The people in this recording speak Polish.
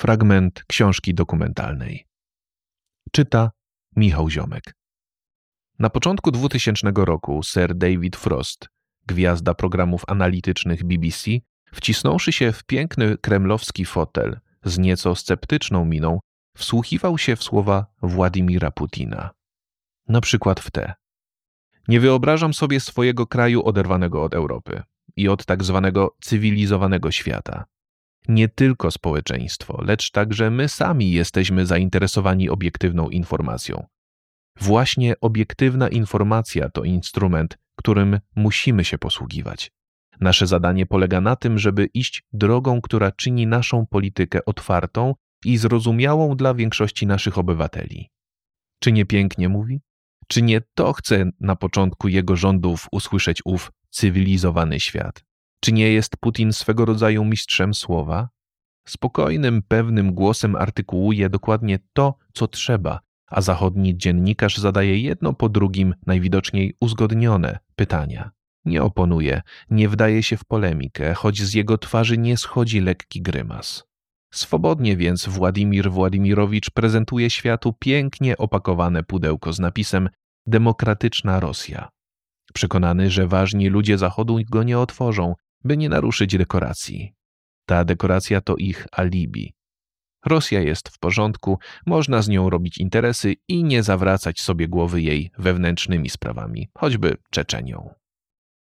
Fragment książki dokumentalnej. Czyta Michał Ziomek. Na początku 2000 roku Sir David Frost, gwiazda programów analitycznych BBC, wcisnąwszy się w piękny kremlowski fotel z nieco sceptyczną miną, wsłuchiwał się w słowa Władimira Putina. Na przykład w te. Nie wyobrażam sobie swojego kraju oderwanego od Europy i od tak zwanego cywilizowanego świata. Nie tylko społeczeństwo, lecz także my sami jesteśmy zainteresowani obiektywną informacją. Właśnie obiektywna informacja to instrument, którym musimy się posługiwać. Nasze zadanie polega na tym, żeby iść drogą, która czyni naszą politykę otwartą i zrozumiałą dla większości naszych obywateli. Czy nie pięknie mówi? Czy nie to chce na początku jego rządów usłyszeć ów cywilizowany świat? Czy nie jest Putin swego rodzaju mistrzem słowa? Spokojnym, pewnym głosem artykułuje dokładnie to, co trzeba, a zachodni dziennikarz zadaje jedno po drugim najwidoczniej uzgodnione pytania. Nie oponuje, nie wdaje się w polemikę, choć z jego twarzy nie schodzi lekki grymas. Swobodnie więc Władimir Władimirowicz prezentuje światu pięknie opakowane pudełko z napisem Demokratyczna Rosja. Przekonany, że ważni ludzie Zachodu go nie otworzą, by nie naruszyć dekoracji. Ta dekoracja to ich alibi. Rosja jest w porządku, można z nią robić interesy i nie zawracać sobie głowy jej wewnętrznymi sprawami, choćby Czeczenią.